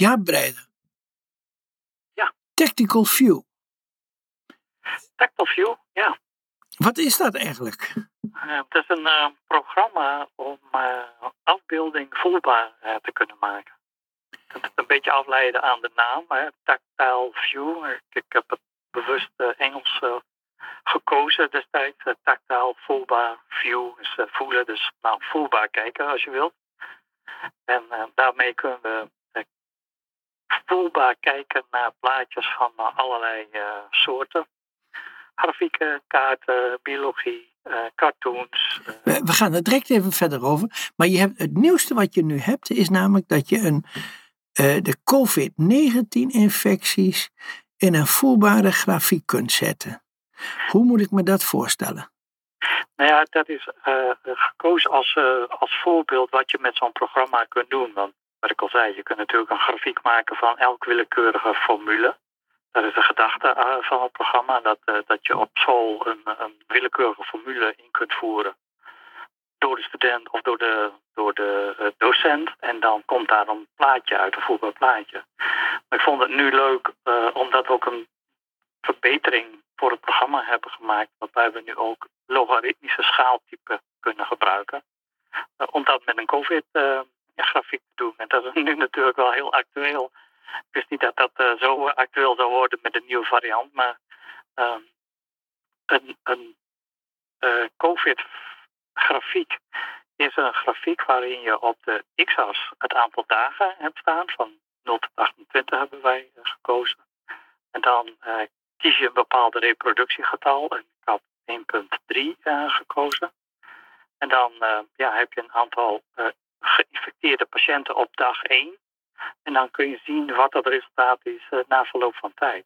Ja, Breider. Ja. Tactical View. Tactical View, ja. Wat is dat eigenlijk? Uh, het is een uh, programma om uh, afbeelding voelbaar te kunnen maken. Dat is een beetje afleiden aan de naam, hè, Tactile View. Ik, ik heb het bewust Engels gekozen destijds. tactile voelbaar view is voelen, dus nou, voelbaar kijken als je wilt. En daarmee kunnen we voelbaar kijken naar plaatjes van allerlei soorten grafieken, kaarten, biologie, uh, cartoons. We, we, gaan er direct even verder over. Maar je hebt, het nieuwste wat je nu hebt is namelijk dat je een, de COVID-19-infecties in een voelbare grafiek kunt zetten. Hoe moet ik me dat voorstellen? Nou ja, dat is gekozen als, als voorbeeld wat je met zo'n programma kunt doen. Want wat ik al zei, je kunt natuurlijk een grafiek maken van elk willekeurige formule. Dat is de gedachte eh, van het programma, dat, eh, dat je op school een, een willekeurige formule in kunt voeren door de student of door de, door de uh, docent. En dan komt daar een plaatje uit, een voelbaar plaatje. Maar ik vond het nu leuk omdat we ook een verbetering voor het programma hebben gemaakt. Waarbij we nu ook logaritmische schaaltypen kunnen gebruiken. Uh, om dat met een COVID-grafiek te doen. En dat is nu natuurlijk wel heel actueel ik wist niet dat dat uh, zo actueel zou worden met een nieuwe variant, maar um, een, een uh, COVID-grafiek is een grafiek waarin je op de x-as het aantal dagen hebt staan. Van 0 tot 28 hebben wij uh, gekozen. En dan kies je een bepaald reproductiegetal. En ik had 1.3 gekozen. En dan ja, heb je een aantal geïnfecteerde patiënten op dag 1. En dan kun je zien wat het resultaat is uh, na verloop van tijd.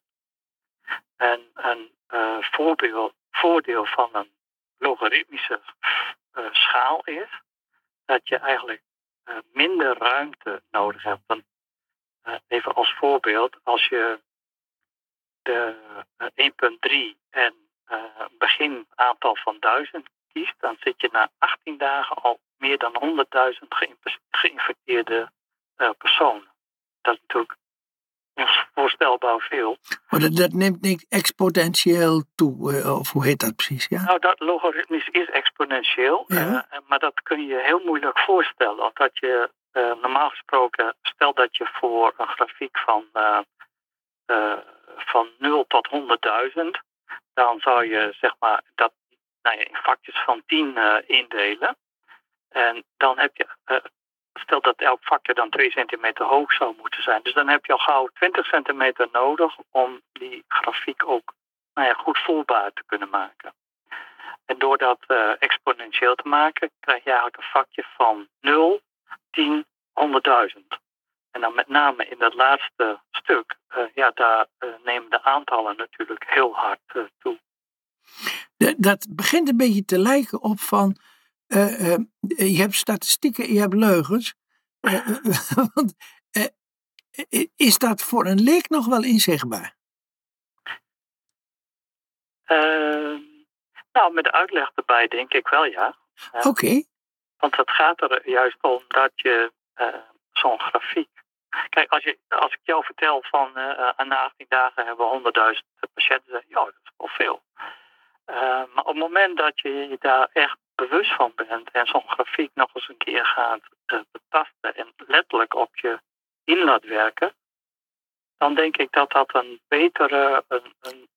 En een voorbeeld, voordeel van een logaritmische uh, schaal is dat je eigenlijk minder ruimte nodig hebt. Even als voorbeeld, als je de 1.3 en begin aantal van 1000 kiest, dan zit je na 18 dagen al meer dan 100.000 geïnfecteerde uh, personen. Dat is natuurlijk voorstelbaar veel. Maar dat, dat neemt niet exponentieel toe, uh, of hoe heet dat precies? Ja? Nou, dat logaritmisch is exponentieel, ja. uh, maar dat kun je heel moeilijk voorstellen. Omdat je normaal gesproken, stel dat je voor een grafiek van, van 0 tot 100.000, dan zou je zeg maar dat nou ja, in vakjes van 10 indelen. En dan heb je Stel dat elk vakje dan 2 centimeter hoog zou moeten zijn. Dus dan heb je al gauw 20 centimeter nodig om die grafiek ook nou ja, goed voelbaar te kunnen maken. En door dat uh, exponentieel te maken, krijg je eigenlijk een vakje van 0, 10, 100.000. En dan met name in dat laatste stuk, uh, ja, daar uh, nemen de aantallen natuurlijk heel hard toe. Dat begint een beetje te lijken op van uh, uh, je hebt statistieken, je hebt leugens. Uh, want, is dat voor een leek nog wel inzichtbaar? Ehm, nou, met de uitleg erbij denk ik wel, ja. Oké. Okay. Want het gaat er juist om dat je zo'n grafiek. Kijk, als, je, als ik jou vertel van na 18 dagen hebben we 100.000 patiënten, ja, dat is wel veel. maar op het moment dat je je daar echt bewust van bent en zo'n grafiek nog eens een keer gaat uh, betasten en letterlijk op je in laat werken, dan denk ik dat dat een betere, een, een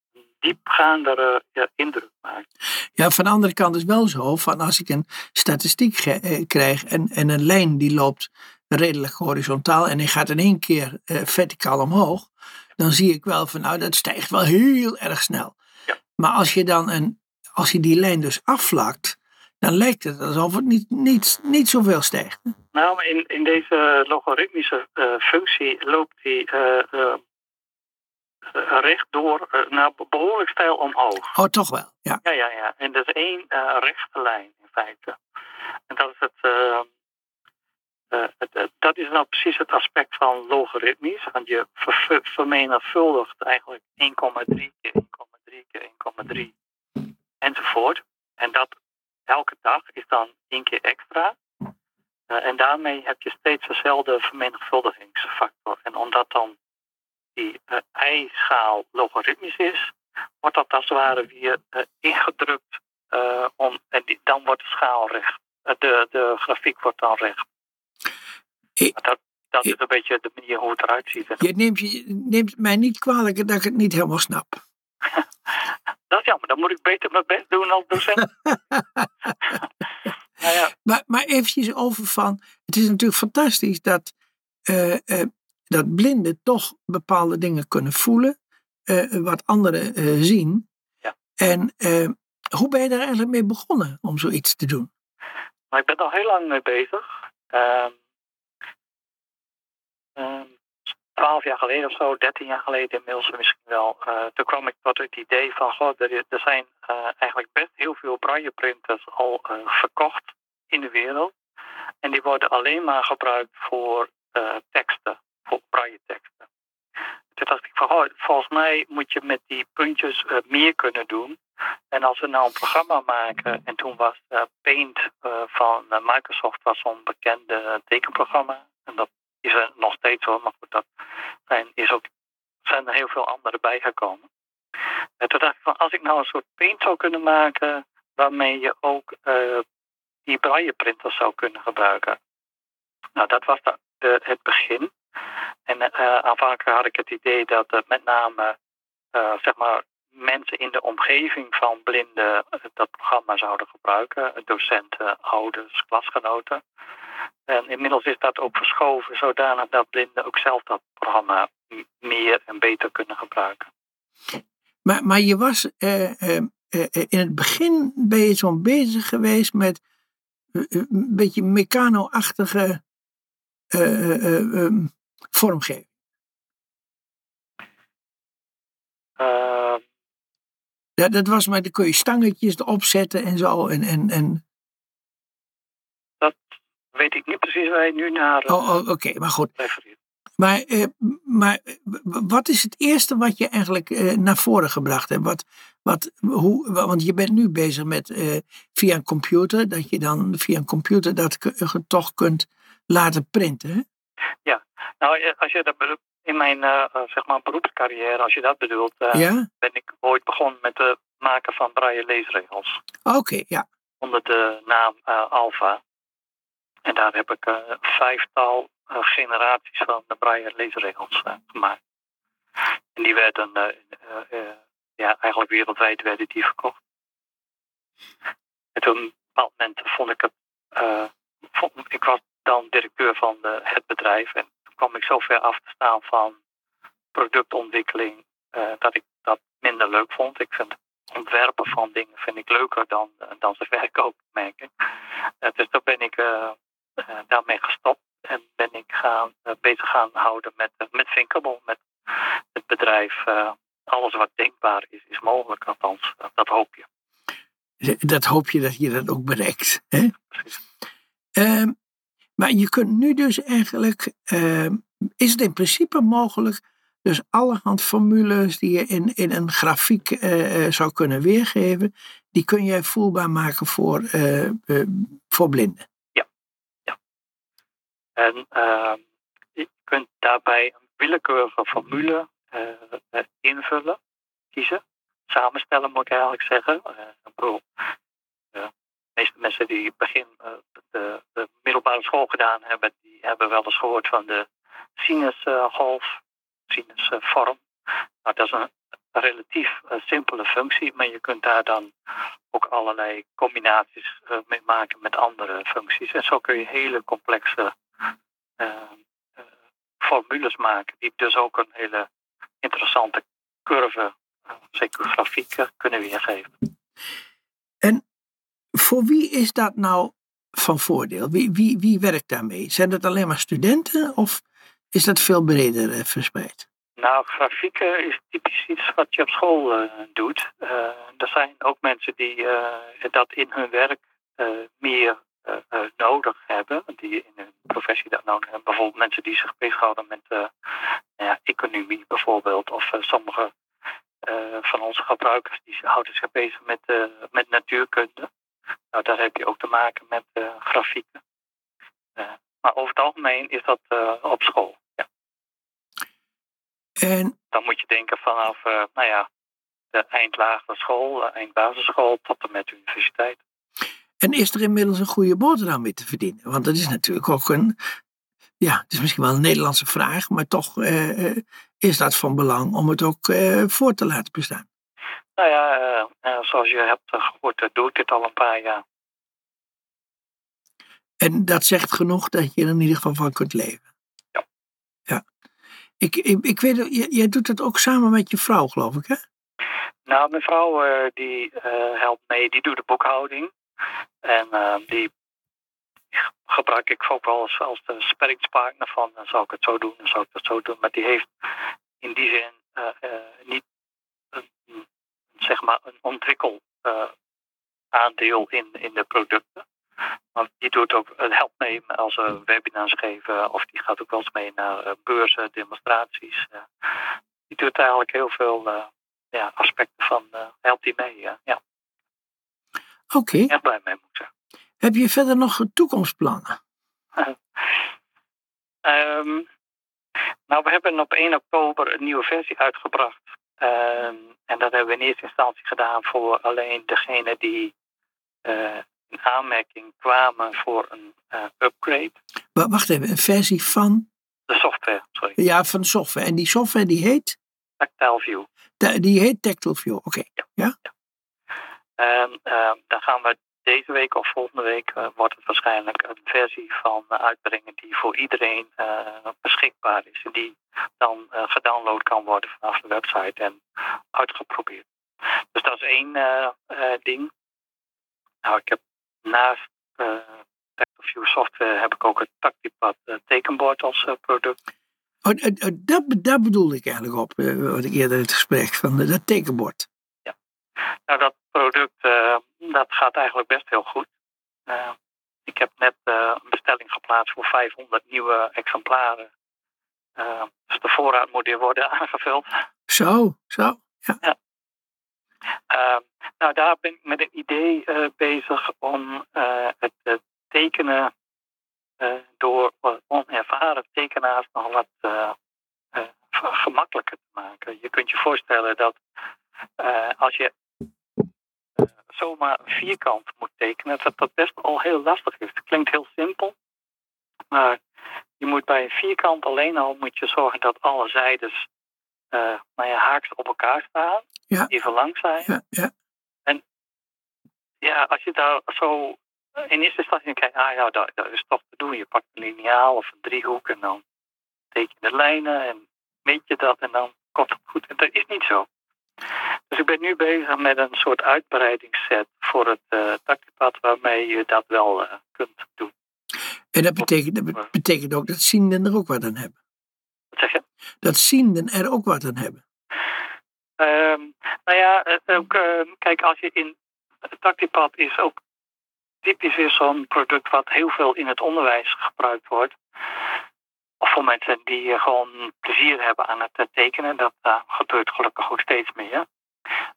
diepgaandere ja, indruk maakt. Ja, van de andere kant is wel zo, van als ik een statistiek eh, krijg en, en een lijn die loopt redelijk horizontaal en die gaat in één keer uh, verticaal omhoog, dan zie ik wel van nou dat stijgt wel heel erg snel. Ja. Maar als je dan een, als je die lijn dus afvlakt, dan lijkt het alsof het niet, niet, niet zoveel stijgt. Nou, in, in deze logaritmische uh, functie loopt die uh, uh, rechtdoor naar behoorlijk stijl omhoog. Oh, toch wel? Ja, ja, ja. ja. En dat is één rechte lijn in feite. En dat is het. Het, dat is nou precies het aspect van logaritmisch. Want je ver, vermenigvuldigt eigenlijk 1,3 keer 1,3 keer 1,3 enzovoort. En dat elke dag is dan één keer extra. en daarmee heb je steeds dezelfde vermenigvuldigingsfactor. En omdat dan die i-schaal logaritmisch is, wordt dat als het ware weer ingedrukt. om, en die, dan wordt de schaal recht. de, de grafiek wordt dan recht. dat, dat is een beetje de manier hoe het eruit ziet. Je neemt, je neemt mij niet kwalijk dat ik het niet helemaal snap. is jammer, dan moet ik beter mijn best doen als docent. nou ja. maar, maar eventjes over van, het is natuurlijk fantastisch dat, uh, uh, dat blinden toch bepaalde dingen kunnen voelen, uh, wat anderen zien. Ja. En hoe ben je daar eigenlijk mee begonnen om zoiets te doen? Maar ik ben al heel lang mee bezig. Ehm, twaalf jaar geleden of zo, dertien jaar geleden inmiddels misschien wel. Uh, toen kwam ik tot het idee van, goh, er, zijn uh, eigenlijk best heel veel brailleprinters al uh, verkocht in de wereld. En die worden alleen maar gebruikt voor teksten, voor braille teksten. Toen dacht ik van, oh, volgens mij moet je met die puntjes meer kunnen doen. En als we nou een programma maken, en toen was Paint van Microsoft was zo'n bekende tekenprogramma. En dat is er nog steeds hoor, maar goed, dat zijn, is ook, zijn er heel veel andere bijgekomen. En toen dacht ik van, als ik nou een soort paint zou kunnen maken, waarmee je ook uh, die braille printers zou kunnen gebruiken. Nou, dat was het begin. En uh, aanvankelijk had ik het idee dat uh, met name, zeg maar, mensen in de omgeving van blinden dat programma zouden gebruiken. Docenten, ouders, klasgenoten. En inmiddels is dat ook verschoven zodanig dat blinden ook zelf dat programma meer en beter kunnen gebruiken. Maar, maar je was eh, eh, eh in het begin ben je zo'n bezig geweest met een beetje mecano-achtige um, vormgeving. Ehm. Ja, dat was maar, dan kun je stangetjes erop zetten en zo. En, en, en weet ik niet precies waar je nu naar. Uh, oh, oh oké, maar goed. Maar, uh, maar wat is het eerste wat je eigenlijk uh, naar voren gebracht hebt? Wat, wat, hoe, want je bent nu bezig met via een computer, dat je dan via een computer dat toch kunt laten printen. Hè? Ja, nou als je dat in mijn zeg maar beroepscarrière, als je dat bedoelt, ja? ben ik ooit begonnen met het maken van braille leesregels. Oké, ja. Onder de naam Alpha. En daar heb ik een eh, vijftal eh, generaties van de braille leesregels eh, gemaakt. En die werden ja, eigenlijk wereldwijd werden die verkocht. En toen op een bepaald moment vond ik het. Ik was dan directeur van het bedrijf. En toen kwam ik zo ver af te staan van productontwikkeling. dat ik dat minder leuk vond. Ik vind ontwerpen van dingen vind ik leuker dan, dan ze verkopen, merk dus toen ben ik daarmee gestopt en ben ik gaan, uh, bezig gaan houden met, uh, met Thinkable, met het bedrijf. alles wat denkbaar is, is mogelijk, althans, dat hoop je. Dat hoop je dat je dat ook bereikt. Hè? Precies. Ehm, maar je kunt nu dus eigenlijk, ehm, is het in principe mogelijk, dus allerhand formules die je in, in een grafiek zou kunnen weergeven, die kun jij voelbaar maken voor, voor blinden. En uh, je kunt daarbij een willekeurige formule uh, invullen, kiezen. Samenstellen moet ik eigenlijk zeggen. Bedoel, de meeste mensen die begin de, de, middelbare school gedaan hebben, die hebben wel eens gehoord van de sinusgolf, sinusvorm. Nou, dat is een relatief simpele functie, maar je kunt daar dan ook allerlei combinaties mee maken met andere functies. En zo kun je hele complexe formules maken, die dus ook een hele interessante curve, uh, zeker grafiek, kunnen weergeven. En voor wie is dat nou van voordeel? Wie, wie, wie werkt daarmee? Zijn dat alleen maar studenten of is dat veel breder verspreid? Nou, grafieken is typisch iets wat je op school doet. er zijn ook mensen die dat in hun werk meer nodig hebben, die in hun professie dat nodig hebben. Bijvoorbeeld mensen die zich bezighouden met uh, ja, economie bijvoorbeeld, of sommige van onze gebruikers die houden zich bezig met, met natuurkunde. Nou, daar heb je ook te maken met grafieken. algemeen is dat op school. Ja. En Dan moet je denken vanaf, nou ja, de eindlagere school, eindbasisschool tot en met de universiteit. En is er inmiddels een goede boterham mee te verdienen? Want dat is natuurlijk ook een, ja, het is misschien wel een Nederlandse vraag, maar toch eh, eh, is dat van belang om het ook eh, voor te laten bestaan. Nou ja, eh, zoals je hebt gehoord, eh, doe ik dit al een paar jaar. En dat zegt genoeg dat je er in ieder geval van kunt leven. Ja. Ja. Ik, ik, ik weet, jij, doet dat ook samen met je vrouw, geloof ik, hè? Nou, mijn vrouw die helpt mee, die doet de boekhouding. En eh, die gebruik ik ook wel als, de sparringspartner van, dan zou ik het zo doen, dan zou ik het zo doen. Maar die heeft in die zin eh, eh, niet een, zeg maar een ontwikkel eh, aandeel in, in de producten. Want die doet ook, het helpt mee als we webinars geven of die gaat ook wel eens mee naar beurzen, demonstraties. die doet eigenlijk heel veel ja, aspecten van, helpt die mee. ja. Ja, Oké. echt blij mee moet zeggen. Heb je verder nog toekomstplannen? Ehm, nou, we hebben op 1 oktober een nieuwe versie uitgebracht. Ehm, en dat hebben we in eerste instantie gedaan voor alleen degenen die eh, in aanmerking kwamen voor een eh, upgrade. Wa- Wacht even, een versie van, De software, sorry. ja, van software. En die software die heet, Tactile View. da- die heet Tactile View. Oké. En ehm, dan gaan we deze week of volgende week eh, wordt het waarschijnlijk een versie van eh, uitbrengen die voor iedereen eh, beschikbaar is. En die dan gedownload kan worden vanaf de website en uitgeprobeerd. Dus dat is één ding. Nou, ik heb naast View software heb ik ook het Tactipad tekenbord als product. Oh, dat, daar bedoelde ik eigenlijk op, wat ik eerder in het gesprek van dat tekenbord. Nou, dat product dat gaat eigenlijk best heel goed. Eh, ik heb net eh, een bestelling geplaatst voor 500 nieuwe exemplaren. Eh, dus de voorraad moet weer worden aangevuld. Zo, zo. Eh, nou, daar ben ik met een idee eh, bezig om eh, het tekenen door onervaren tekenaars nog wat gemakkelijker te maken. Je kunt je voorstellen dat als je zomaar een vierkant moet tekenen, dat dat best al heel lastig is. Het klinkt heel simpel, maar je moet bij een vierkant alleen al moet je zorgen dat alle zijdes eh nou ja, haaks op elkaar staan, Ja. even lang zijn. Ja, ja. Ja, als je daar zo in eerste instantie kijkt, ah ja, dat, dat is toch te doen. Je pakt een lineaal of een driehoek en dan teken je de lijnen en meet je dat en dan komt het goed. En dat is niet zo. Dus ik ben nu bezig met een soort uitbreidingsset voor het uh, tactipad waarmee je dat wel uh, kunt doen. En dat betekent, dat betekent ook dat zienden er ook wat aan hebben. Wat zeg je? Dat zienden er ook wat aan hebben. Um, nou ja, ook, uh, kijk, als je in het tactipad is ook typisch weer zo'n product wat heel veel in het onderwijs gebruikt wordt. Of voor mensen die gewoon plezier hebben aan het tekenen. Dat uh, gebeurt gelukkig ook steeds meer.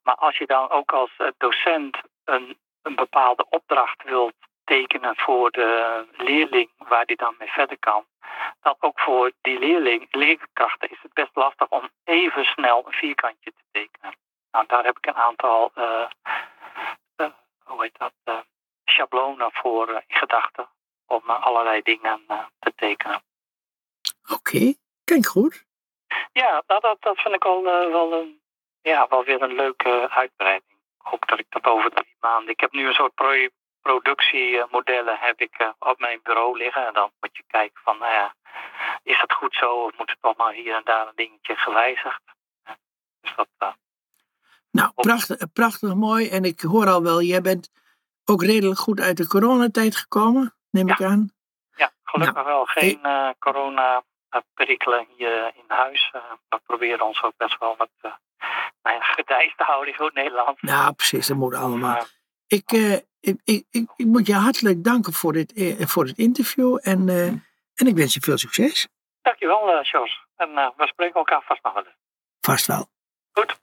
Maar als je dan ook als docent een, een bepaalde opdracht wilt tekenen voor de leerling waar die dan mee verder kan. Dat ook voor die leerling, leerkrachten is het best lastig om even snel een vierkantje te tekenen. Nou, daar heb ik een aantal, uh, uh, hoe heet dat, uh, schablonen voor in gedachten om allerlei dingen te tekenen. Oké, okay. klinkt goed. Ja, dat, dat, dat vind ik al wel, een, ja, wel weer een leuke uitbreiding. Ik hoop dat ik dat over drie maanden. Ik heb nu een soort pro productiemodellen heb ik op mijn bureau liggen. En dan moet je kijken van, nou ja, is het goed zo of moet het toch maar hier en daar een dingetje gewijzigd? Dus dat, uh, nou, prachtig, prachtig mooi. En ik hoor al wel, jij bent ook redelijk goed uit de coronatijd gekomen, neem ja. ik aan. Ja, gelukkig nou, wel. Geen uh, corona-perikelen hier in huis. Uh, we proberen ons ook best wel wat nou ja, te houden in goed Nederland. Ja, precies. Dat moet allemaal. Ik, uh, ik, ik, ik, ik, moet je hartelijk danken voor dit, uh, voor dit interview en, uh, en ik wens je veel succes. Dankjewel, uh, Jos. En we spreken elkaar vast nog wel. Vast wel. Goed.